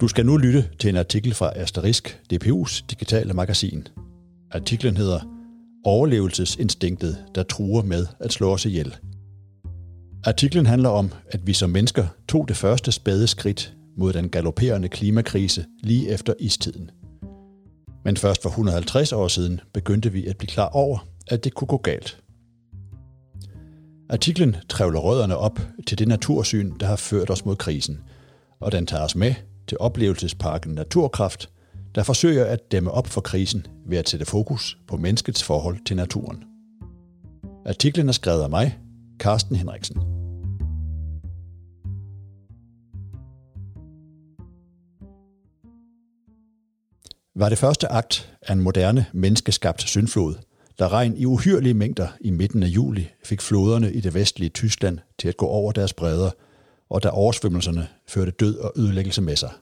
Du skal nu lytte til en artikel fra Asterisk, DPU's digitale magasin. Artiklen hedder Overlevelsesinstinktet, der truer med at slå os ihjel. Artiklen handler om, at vi som mennesker tog det første spæde skridt mod den galopperende klimakrise lige efter istiden. Men først for 150 år siden begyndte vi at blive klar over, at det kunne gå galt. Artiklen trævler rødderne op til det natursyn, der har ført os mod krisen, og den tager os med til oplevelsesparken Naturkraft, der forsøger at dæmme op for krisen ved at sætte fokus på menneskets forhold til naturen. Artiklen er skrevet af mig, Carsten Henriksen. Var det første akt af en moderne, menneskeskabt syndflod, da regn i uhyrlige mængder i midten af juli fik floderne i det vestlige Tyskland til at gå over deres bredder, og da oversvømmelserne førte død og ødelæggelse med sig.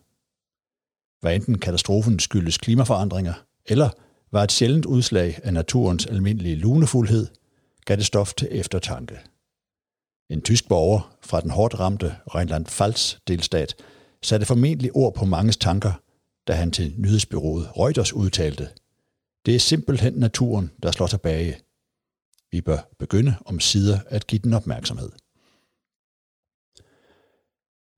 Hvad enten katastrofen skyldes klimaforandringer, eller var et sjældent udslag af naturens almindelige lunefuldhed, gav det stof til eftertanke. En tysk borger fra den hårdt ramte Rheinland-Pfalz delstat satte formentlig ord på manges tanker, da han til nyhedsbyrået Reuters udtalte, det er simpelthen naturen, der slår tilbage. Vi bør begynde om sider at give den opmærksomhed.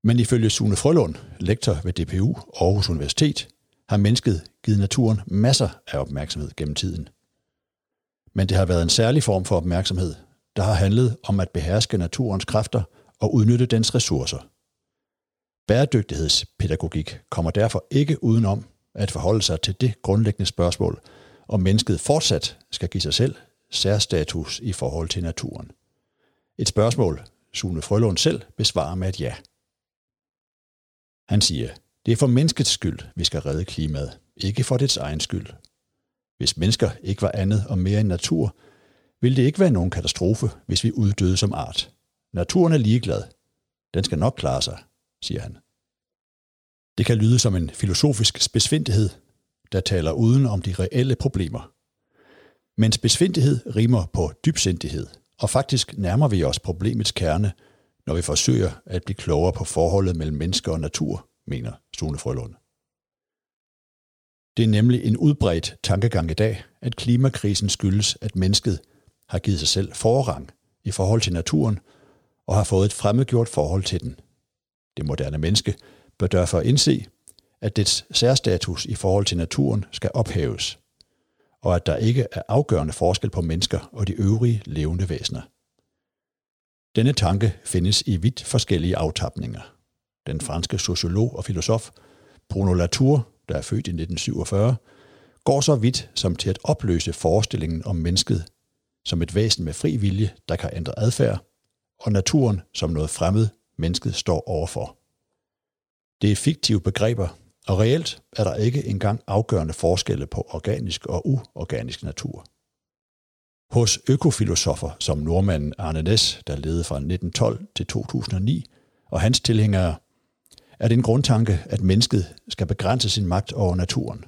Men ifølge Sune Frølund, lektor ved DPU Aarhus Universitet, har mennesket givet naturen masser af opmærksomhed gennem tiden. Men det har været en særlig form for opmærksomhed, der har handlet om at beherske naturens kræfter og udnytte dens ressourcer. Bæredygtighedspædagogik kommer derfor ikke udenom at forholde sig til det grundlæggende spørgsmål, om mennesket fortsat skal give sig selv særstatus i forhold til naturen. Et spørgsmål, Sune Frølund selv besvarer med et ja. Han siger, det er for menneskets skyld, vi skal redde klimaet, ikke for dets egen skyld. Hvis mennesker ikke var andet og mere end natur, ville det ikke være nogen katastrofe, hvis vi uddøde som art. Naturen er ligeglad. Den skal nok klare sig, siger han. Det kan lyde som en filosofisk besvindighed, der taler uden om de reelle problemer. Men besvindighed rimer på dybsindighed, og faktisk nærmer vi os problemets kerne, når vi forsøger at blive klogere på forholdet mellem mennesker og natur, mener Sune Frølund. Det er nemlig en udbredt tankegang i dag, at klimakrisen skyldes, at mennesket har givet sig selv forrang i forhold til naturen og har fået et fremmedgjort forhold til den. Det moderne menneske bør derfor indse, at dets særstatus i forhold til naturen skal ophæves, og at der ikke er afgørende forskel på mennesker og de øvrige levende væsener. Denne tanke findes i vidt forskellige aftapninger. Den franske sociolog og filosof Bruno Latour, der er født i 1947, går så vidt som til at opløse forestillingen om mennesket som et væsen med fri vilje, der kan ændre adfærd, og naturen som noget fremmed, mennesket står overfor. Det er fiktive begreber, og reelt er der ikke engang afgørende forskelle på organisk og uorganisk natur. Hos økofilosofer som nordmanden Arne Næs, der levede fra 1912 til 2009, og hans tilhængere, er det en grundtanke, at mennesket skal begrænse sin magt over naturen.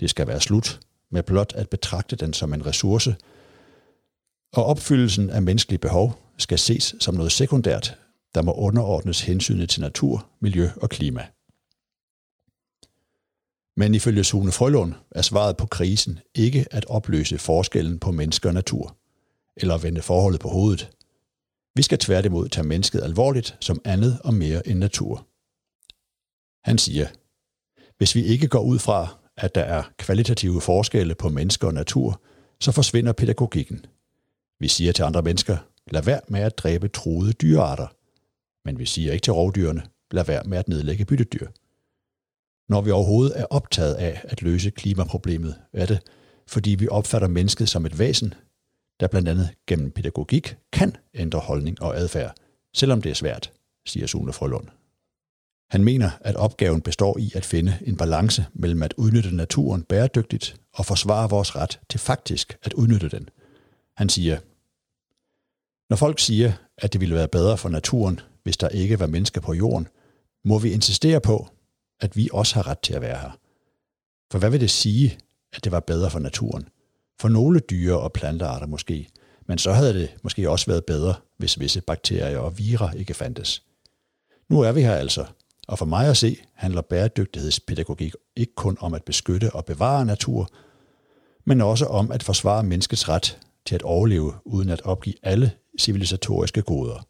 Det skal være slut med blot at betragte den som en ressource, og opfyldelsen af menneskelige behov skal ses som noget sekundært, der må underordnes hensynet til natur, miljø og klima. Men ifølge Sune Frølund er svaret på krisen ikke at opløse forskellen på menneske og natur, eller vende forholdet på hovedet. Vi skal tværtimod tage mennesket alvorligt som andet og mere end natur. Han siger, hvis vi ikke går ud fra, at der er kvalitative forskelle på mennesker og natur, så forsvinder pædagogikken. Vi siger til andre mennesker, lad være med at dræbe truede dyrearter. Men vi siger ikke til rovdyrene, lad være med at nedlægge byttedyr. Når vi overhovedet er optaget af at løse klimaproblemet, er det, fordi vi opfatter mennesket som et væsen, der blandt andet gennem pædagogik kan ændre holdning og adfærd, selvom det er svært, siger Sune Frølund. Han mener, at opgaven består i at finde en balance mellem at udnytte naturen bæredygtigt og forsvare vores ret til faktisk at udnytte den. Han siger, når folk siger, at det ville være bedre for naturen, hvis der ikke var mennesker på jorden, må vi insistere på, at vi også har ret til at være her. For hvad vil det sige, at det var bedre for naturen? For nogle dyre- og plantearter måske, men så havde det måske også været bedre, hvis visse bakterier og virer ikke fandtes. Nu er vi her altså, Og for mig at se handler bæredygtighedspædagogik ikke kun om at beskytte og bevare natur, men også om at forsvare menneskets ret til at overleve uden at opgive alle civilisatoriske goder.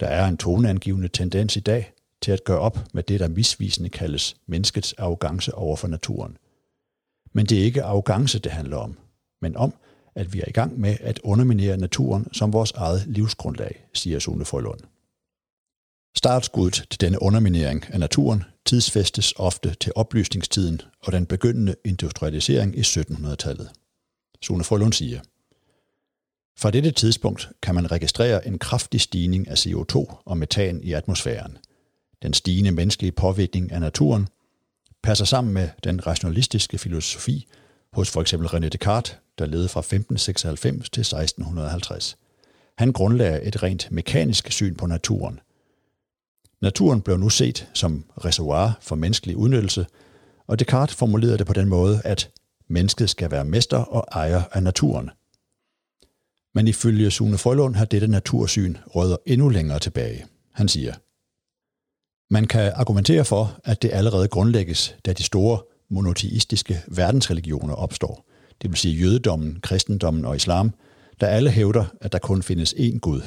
Der er en toneangivende tendens i dag til at gøre op med det, der misvisende kaldes menneskets arrogance over for naturen. Men det er ikke arrogance, det handler om, men om, at vi er i gang med at underminere naturen som vores eget livsgrundlag, siger Sune Frølund. Startskuddet til denne underminering af naturen tidsfæstes ofte til oplysningstiden og den begyndende industrialisering i 1700-tallet. Sune Frølund siger, Fra dette tidspunkt kan man registrere en kraftig stigning af CO2 og metan i atmosfæren. Den stigende menneskelige påvirkning af naturen passer sammen med den rationalistiske filosofi hos for eksempel René Descartes, der levede fra 1596 til 1650. Han grundlagde et rent mekanisk syn på naturen. Naturen blev nu set som reservoir for menneskelig udnyttelse, og Descartes formulerede det på den måde, at mennesket skal være mester og ejer af naturen. Men ifølge Sune Frølund har dette natursyn rødder endnu længere tilbage. Han siger, man kan argumentere for, at det allerede grundlægges, da de store monoteistiske verdensreligioner opstår, det vil sige jødedommen, kristendommen og islam, der alle hævder, at der kun findes én Gud.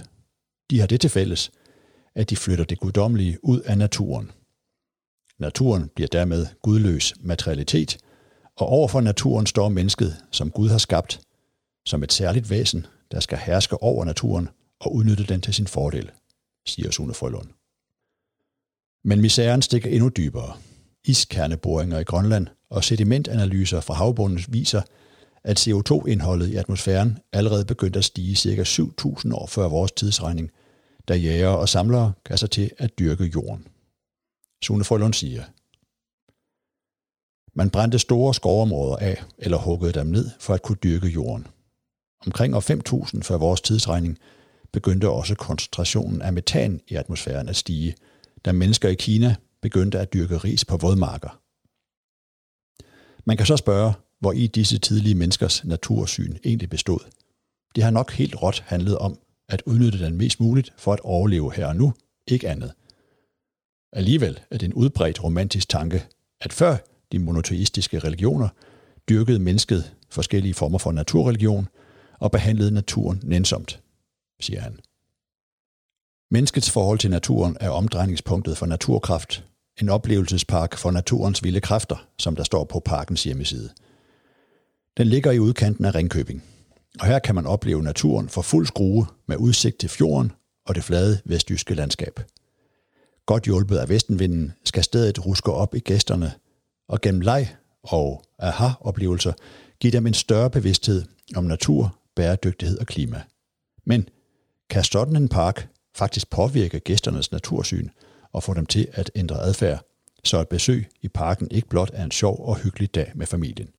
De har det til fælles, at de flytter det guddommelige ud af naturen. Naturen bliver dermed gudløs materialitet, og overfor naturen står mennesket, som Gud har skabt, som et særligt væsen, der skal herske over naturen og udnytte den til sin fordel, siger Sune Frølund. Men misæren stikker endnu dybere. Iskerneboringer i Grønland og sedimentanalyser fra havbunden viser, at CO2-indholdet i atmosfæren allerede begyndte at stige ca. 7.000 år før vores tidsregning, da jæger og samlere gav sig til at dyrke jorden. Sune Frølund siger, man brændte store skovområder af eller huggede dem ned for at kunne dyrke jorden. Omkring år 5000 før vores tidsregning begyndte også koncentrationen af metan i atmosfæren at stige, da mennesker i Kina begyndte at dyrke ris på vådmarker. Man kan så spørge, hvor i disse tidlige menneskers natursyn egentlig bestod. Det har nok helt råt handlet om at udnytte den mest muligt for at overleve her og nu, ikke andet. Alligevel er det en udbredt romantisk tanke, at før de monoteistiske religioner dyrkede mennesket forskellige former for naturreligion og behandlede naturen nænsomt, siger han. Menneskets forhold til naturen er omdrejningspunktet for Naturkraft, en oplevelsespark for naturens vilde kræfter, som der står på parkens hjemmeside. Den ligger i udkanten af Ringkøbing, og her kan man opleve naturen for fuld skrue med udsigt til fjorden og det flade vestjyske landskab. Godt hjulpet af vestenvinden skal stedet ruske op i gæsterne, og gennem leg og aha-oplevelser give dem en større bevidsthed om natur, bæredygtighed og klima. Men kan sådan en park faktisk påvirke gæsternes natursyn og få dem til at ændre adfærd, så et besøg i parken ikke blot er en sjov og hyggelig dag med familien.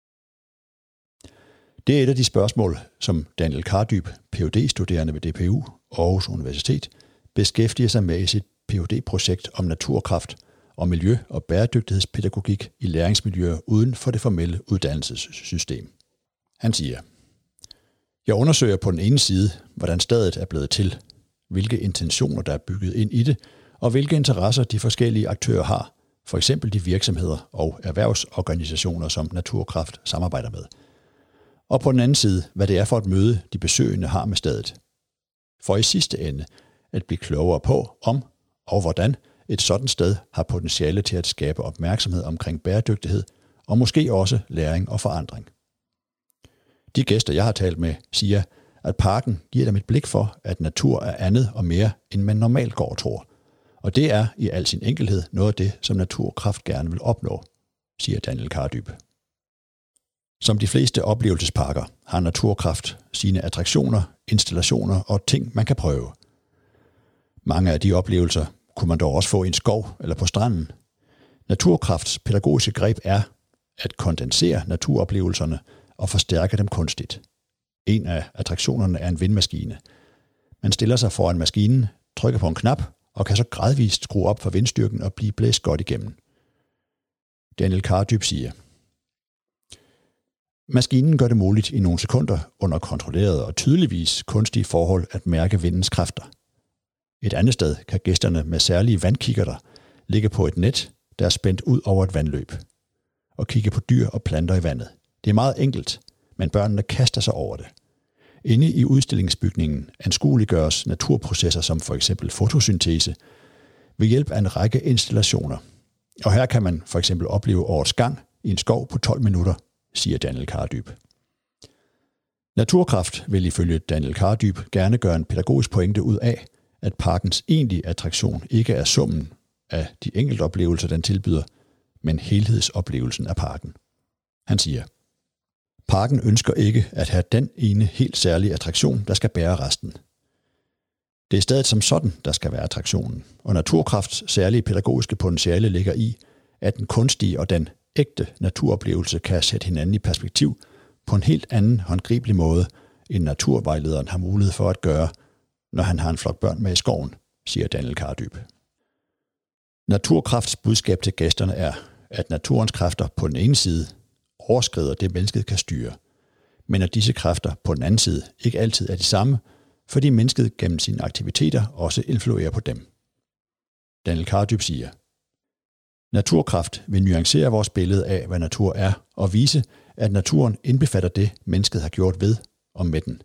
Det er et af de spørgsmål, som Daniel Kardyb, phd studerende ved DPU Aarhus Universitet, beskæftiger sig med i sit phd projekt om naturkraft og miljø- og bæredygtighedspædagogik i læringsmiljøer uden for det formelle uddannelsessystem. Han siger, Jeg undersøger på den ene side, hvordan stedet er blevet til, hvilke intentioner der er bygget ind i det, og hvilke interesser de forskellige aktører har, for eksempel de virksomheder og erhvervsorganisationer, som Naturkraft samarbejder med. Og på den anden side, hvad det er for et møde, de besøgende har med stedet. For i sidste ende at blive klogere på, om og hvordan et sådan sted har potentiale til at skabe opmærksomhed omkring bæredygtighed og måske også læring og forandring. De gæster, jeg har talt med, siger, at parken giver dem et blik for, at natur er andet og mere, end man normalt går og tror. Og det er i al sin enkelhed noget af det, som Naturkraft gerne vil opnå, siger Daniel Kardyb. Som de fleste oplevelsesparker har Naturkraft sine attraktioner, installationer og ting, man kan prøve. Mange af de oplevelser kunne man dog også få i en skov eller på stranden. Naturkrafts pædagogiske greb er at kondensere naturoplevelserne og forstærke dem kunstigt. En af attraktionerne er en vindmaskine. Man stiller sig foran maskinen, trykker på en knap og kan så gradvist skrue op for vindstyrken og blive blæst godt igennem. Daniel Kardyb siger, Maskinen gør det muligt i nogle sekunder under kontrollerede og tydeligvis kunstige forhold at mærke vindens kræfter. Et andet sted kan gæsterne med særlige vandkikkerter ligge på et net, der er spændt ud over et vandløb, og kigge på dyr og planter i vandet. Det er meget enkelt, men børnene kaster sig over det. Inde i udstillingsbygningen anskueliggøres naturprocesser som for eksempel fotosyntese ved hjælp af en række installationer. Og her kan man for eksempel opleve årets gang i en skov på 12 minutter, siger Daniel Kardyb. Naturkraft vil ifølge Daniel Kardyb gerne gøre en pædagogisk pointe ud af, at parkens egentlige attraktion ikke er summen af de enkelte oplevelser, den tilbyder, men helhedsoplevelsen af parken. Han siger, Parken ønsker ikke at have den ene helt særlige attraktion, der skal bære resten. Det er stedet som sådan, der skal være attraktionen, og Naturkrafts særlige pædagogiske potentiale ligger i, at den kunstige og den ægte naturoplevelse kan sætte hinanden i perspektiv på en helt anden håndgribelig måde, end naturvejlederen har mulighed for at gøre, når han har en flok børn med i skoven, siger Daniel Kardyb. Naturkrafts budskab til gæsterne er, at naturens kræfter på den ene side overskrider det, mennesket kan styre, men at disse kræfter på den anden side ikke altid er de samme, fordi mennesket gennem sine aktiviteter også influerer på dem. Daniel Kardyb siger, Naturkraft vil nuancere vores billede af, hvad natur er, og vise, at naturen indbefatter det, mennesket har gjort ved og med den.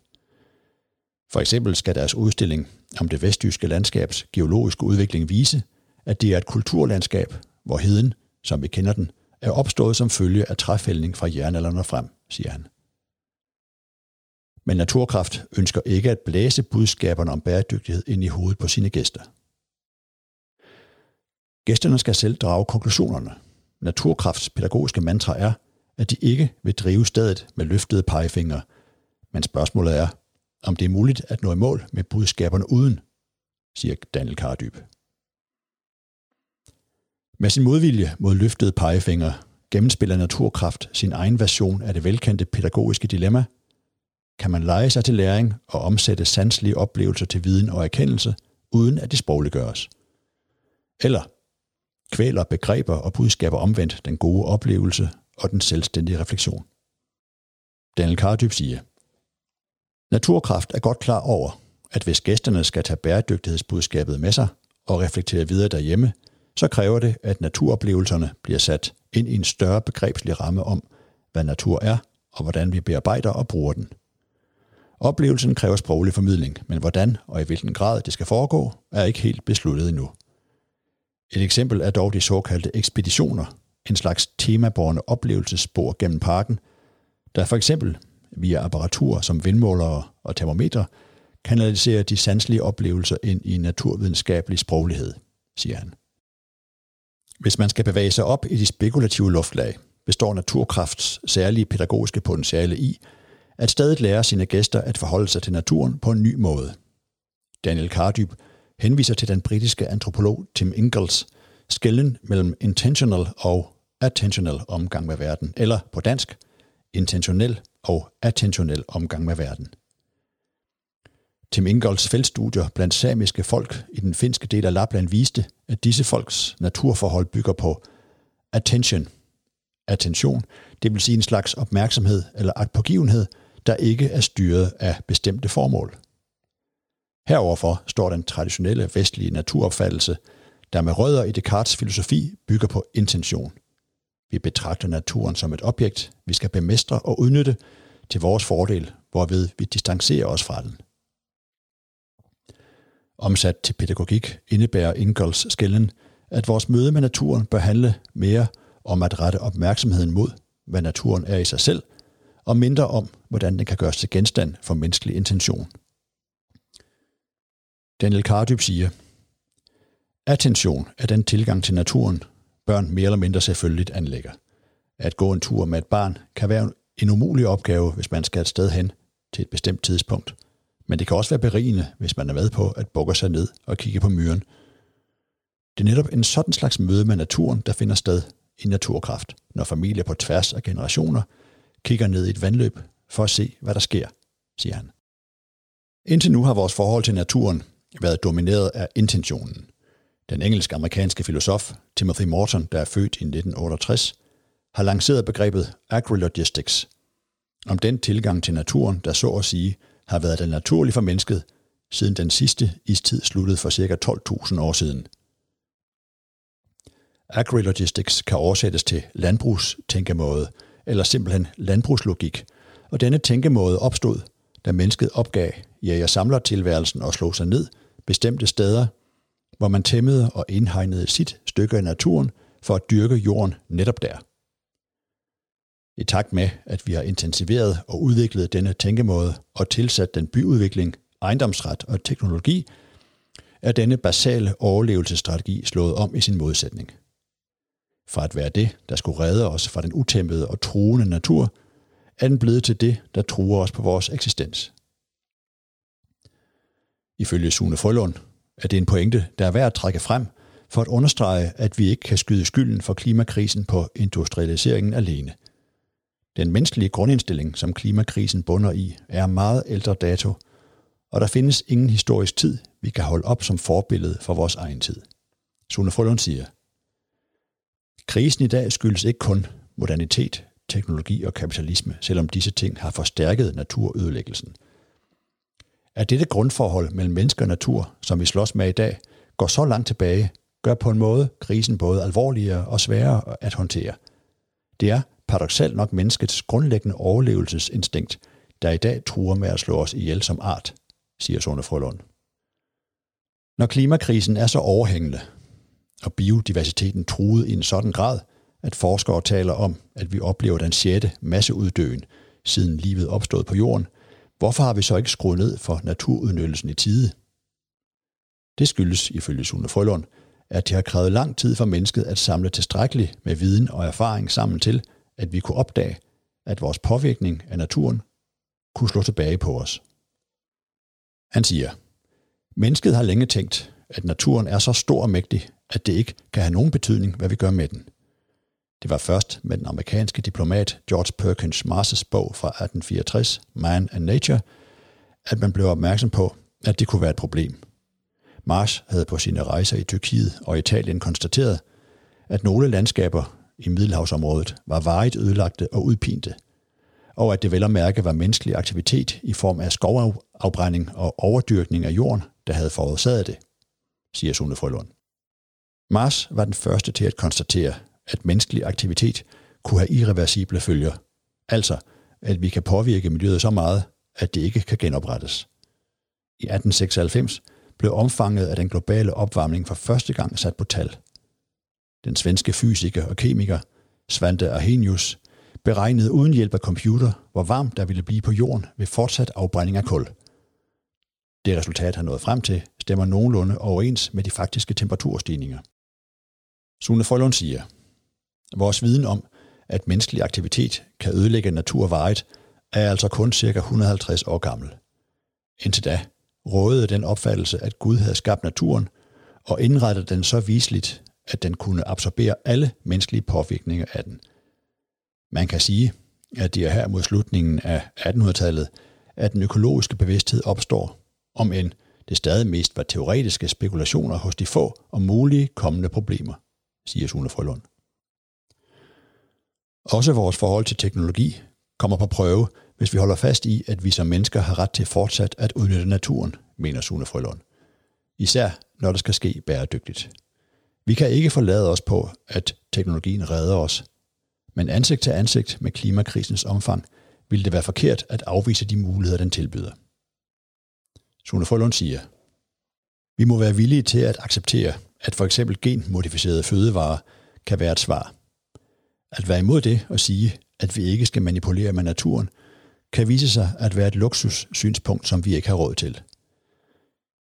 For eksempel skal deres udstilling om det vestjyske landskabs geologiske udvikling vise, at det er et kulturlandskab, hvor heden, som vi kender den, er opstået som følge af træfældning fra jernalderen og frem, siger han. Men Naturkraft ønsker ikke at blæse budskaberne om bæredygtighed ind i hovedet på sine gæster. Gæsterne skal selv drage konklusionerne. Naturkrafts pædagogiske mantra er, at de ikke vil drive stedet med løftede pegefingre, men spørgsmålet er, om det er muligt at nå i mål med budskaberne uden, siger Daniel Kardyb. Med sin modvilje mod løftede pegefinger gennemspiller Naturkraft sin egen version af det velkendte pædagogiske dilemma. Kan man lege sig til læring og omsætte sanselige oplevelser til viden og erkendelse, uden at det sprogliggøres? Eller kvæler begreber og budskaber omvendt den gode oplevelse og den selvstændige refleksion? Daniel Kardyb siger, Naturkraft er godt klar over, at hvis gæsterne skal tage bæredygtighedsbudskabet med sig og reflektere videre derhjemme – så kræver det, at naturoplevelserne bliver sat ind i en større begrebslig ramme om, hvad natur er, og hvordan vi bearbejder og bruger den. Oplevelsen kræver sproglig formidling, men hvordan og i hvilken grad det skal foregå, er ikke helt besluttet endnu. Et eksempel er dog de såkaldte ekspeditioner, en slags temaborne oplevelsesspor gennem parken, der for eksempel via apparatur som vindmålere og termometer kanaliserer de sanselige oplevelser ind i naturvidenskabelig sproglighed, siger han. Hvis man skal bevæge sig op i de spekulative luftlag, består naturkrafts særlige pædagogiske potentiale i, at stadig lære sine gæster at forholde sig til naturen på en ny måde. Daniel Cardyb henviser til den britiske antropolog Tim Ingalls skælden mellem intentional og attentional omgang med verden, eller på dansk, intentionel og attentionel omgang med verden. Tim Ingolds feltstudier blandt samiske folk i den finske del af Lapland viste, at disse folks naturforhold bygger på attention, attention, det vil sige en slags opmærksomhed eller agtpågivenhed, der ikke er styret af bestemte formål. Heroverfor står den traditionelle vestlige naturopfattelse, der med rødder i Descartes filosofi bygger på intention. Vi betragter naturen som et objekt, vi skal bemestre og udnytte til vores fordel, hvorved vi distancerer os fra den. Omsat til pædagogik indebærer Ingalls skælden, at vores møde med naturen bør handle mere om at rette opmærksomheden mod, hvad naturen er i sig selv, og mindre om, hvordan den kan gøres til genstand for menneskelig intention. Daniel Cardyb siger, Attention er den tilgang til naturen, børn mere eller mindre selvfølgeligt anlægger. At gå en tur med et barn kan være en umulig opgave, hvis man skal et sted hen til et bestemt tidspunkt – men det kan også være berigende, hvis man er med på at bukke sig ned og kigge på myren. Det er netop en sådan slags møde med naturen, der finder sted i naturkraft, når familier på tværs af generationer kigger ned i et vandløb for at se, hvad der sker, siger han. Indtil nu har vores forhold til naturen været domineret af intentionen. Den engelsk-amerikanske filosof Timothy Morton, der er født i 1968, har lanceret begrebet agrilogistics om den tilgang til naturen, der så at sige har været den naturlige for mennesket, siden den sidste istid sluttede for ca. 12.000 år siden. Agrilogistics kan oversættes til landbrugstænkemåde eller simpelthen landbrugslogik, og denne tænkemåde opstod, da mennesket opgav jæger samler tilværelsen og slog sig ned bestemte steder, hvor man tæmmede og indhegnede sit stykke af naturen for at dyrke jorden netop der. I takt med, at vi har intensiveret og udviklet denne tænkemåde og tilsat den byudvikling, ejendomsret og teknologi, er denne basale overlevelsesstrategi slået om i sin modsætning. Fra at være det, der skulle redde os fra den utæmpede og truende natur, er den blevet til det, der truer os på vores eksistens. Ifølge Sune Frølund er det en pointe, der er værd at trække frem for at understrege, at vi ikke kan skyde skylden for klimakrisen på industrialiseringen alene. Den menneskelige grundindstilling, som klimakrisen bunder i, er meget ældre dato, og der findes ingen historisk tid, vi kan holde op som forbillede for vores egen tid. Sune Frølund siger, Krisen i dag skyldes ikke kun modernitet, teknologi og kapitalisme, selvom disse ting har forstærket naturødelæggelsen. At dette grundforhold mellem menneske og natur, som vi slås med i dag, går så langt tilbage, gør på en måde krisen både alvorligere og sværere at håndtere. Det er paradoxalt nok menneskets grundlæggende overlevelsesinstinkt, der i dag truer med at slå os ihjel som art, siger Sone Frølund. Når klimakrisen er så overhængende, og biodiversiteten truet i en sådan grad, at forskere taler om, at vi oplever den sjette masseuddøen, siden livet opstod på jorden, hvorfor har vi så ikke skruet ned for naturudnyttelsen i tide? Det skyldes, ifølge Sune Frølund, at det har krævet lang tid for mennesket at samle tilstrækkeligt med viden og erfaring sammen til, at vi kunne opdage, at vores påvirkning af naturen kunne slå tilbage på os. Han siger, mennesket har længe tænkt, at naturen er så stor og mægtig, at det ikke kan have nogen betydning, hvad vi gør med den. Det var først med den amerikanske diplomat George Perkins Mars' bog fra 1864, Man and Nature, at man blev opmærksom på, at det kunne være et problem. Mars havde på sine rejser i Tyrkiet og Italien konstateret, at nogle landskaber i Middelhavsområdet var varigt ødelagte og udpinte, og at det vel at mærke var menneskelig aktivitet i form af skovafbrænding og overdyrkning af jorden, der havde forårsaget det, siger Sune Frølund. Mars var den første til at konstatere, at menneskelig aktivitet kunne have irreversible følger. Altså, at vi kan påvirke miljøet så meget, at det ikke kan genoprettes. I 1896 blev omfanget af den globale opvarmning for første gang sat på tal. Den svenske fysiker og kemiker Svante Arrhenius beregnede uden hjælp af computer, hvor varmt der ville blive på jorden ved fortsat afbrænding af kul. Det resultat, han nåede frem til, stemmer nogenlunde overens med de faktiske temperaturstigninger. Sune Frølund siger, Vores viden om, at menneskelig aktivitet kan ødelægge natur varigt, er altså kun ca. 150 år gammel. Indtil da rådede den opfattelse, at Gud havde skabt naturen og indrettet den så visligt, at den kunne absorbere alle menneskelige påvirkninger af den. Man kan sige, at det er her mod slutningen af 1800-tallet, at den økologiske bevidsthed opstår, om end det stadig mest var teoretiske spekulationer hos de få om mulige kommende problemer, siger Sune Frølund. Også vores forhold til teknologi kommer på prøve, hvis vi holder fast i, at vi som mennesker har ret til fortsat at udnytte naturen, mener Sune Frølund. Især når det skal ske bæredygtigt. Vi kan ikke forlade os på, at teknologien redder os. Men ansigt til ansigt med klimakrisens omfang ville det være forkert at afvise de muligheder, den tilbyder. Sune Frølund siger, vi må være villige til at acceptere, at for eksempel genmodificerede fødevarer kan være et svar. At være imod det og sige, at vi ikke skal manipulere med naturen, kan vise sig at være et luksussynspunkt, som vi ikke har råd til.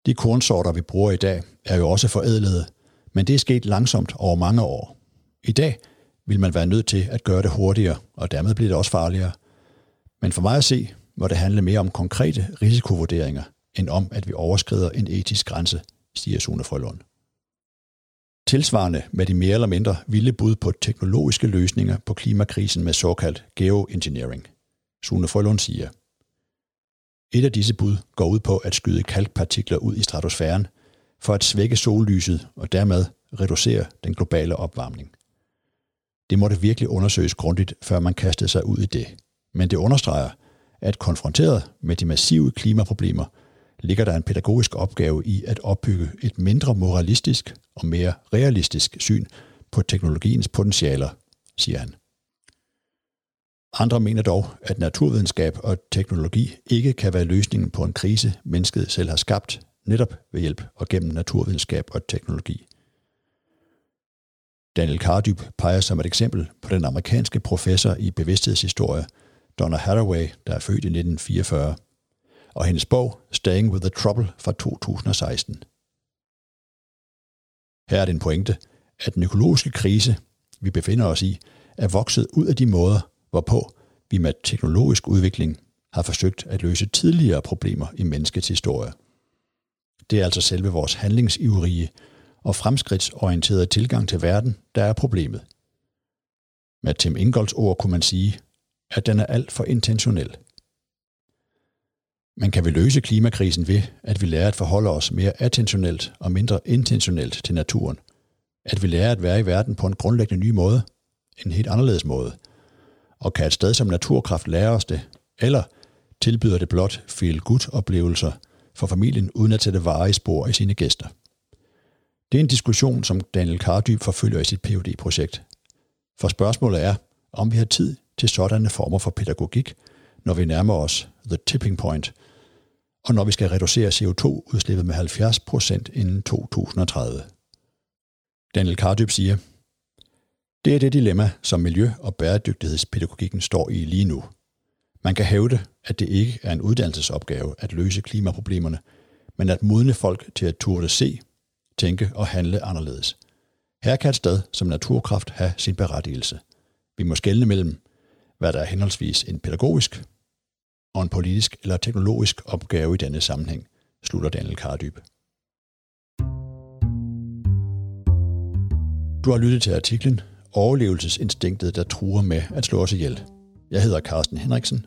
De kornsorter, vi bruger i dag, er jo også forædlede, men det er sket langsomt over mange år. I dag vil man være nødt til at gøre det hurtigere, og dermed bliver det også farligere. Men for mig at se, må det handle mere om konkrete risikovurderinger, end om, at vi overskrider en etisk grænse, siger Sune Frølund. Tilsvarende med de mere eller mindre vilde bud på teknologiske løsninger på klimakrisen med såkaldt geoengineering. Sune Frølund siger, et af disse bud går ud på at skyde kalkpartikler ud i stratosfæren for at svække sollyset og dermed reducere den globale opvarmning. Det måtte virkelig undersøges grundigt, før man kastede sig ud i det. Men det understreger, at konfronteret med de massive klimaproblemer, ligger der en pædagogisk opgave i at opbygge et mindre moralistisk og mere realistisk syn på teknologiens potentialer, siger han. Andre mener dog, at naturvidenskab og teknologi ikke kan være løsningen på en krise, mennesket selv har skabt, netop ved hjælp og gennem naturvidenskab og teknologi. Daniel Cardyb peger som et eksempel på den amerikanske professor i bevidsthedshistorie, Donna Haraway, der er født i 1944, og hendes bog Staying with the Trouble fra 2016. Her er den en pointe, at den økologiske krise, vi befinder os i, er vokset ud af de måder, hvorpå vi med teknologisk udvikling har forsøgt at løse tidligere problemer i menneskets historie. Det er altså selve vores handlingsivrige og fremskridtsorienterede tilgang til verden, der er problemet. Med Tim Ingolds ord kunne man sige, at den er alt for intentionel. Men kan vi løse klimakrisen ved, at vi lærer at forholde os mere attentionelt og mindre intentionelt til naturen? At vi lærer at være i verden på en grundlæggende ny måde, en helt anderledes måde – og kan et sted som naturkraft lære os det, eller tilbyder det blot feel-good-oplevelser for familien uden at sætte varige spor i sine gæster. Det er en diskussion, som Daniel Kardyb forfølger i sit phd projekt For spørgsmålet er, om vi har tid til sådanne former for pædagogik, når vi nærmer os the tipping point, og når vi skal reducere CO2-udslippet med 70% inden 2030. Daniel Kardyb siger, det er det dilemma, som miljø- og bæredygtighedspædagogikken står i lige nu. Man kan hævde, at det ikke er en uddannelsesopgave at løse klimaproblemerne, men at modne folk til at turde se, tænke og handle anderledes. Her kan et sted som naturkraft have sin berettigelse. Vi må skelne mellem, hvad der er henholdsvis en pædagogisk og en politisk eller teknologisk opgave i denne sammenhæng, slutter Daniel Kardyb. Du har lyttet til artiklen overlevelsesinstinktet, der truer med at slå os ihjel. Jeg hedder Carsten Henriksen.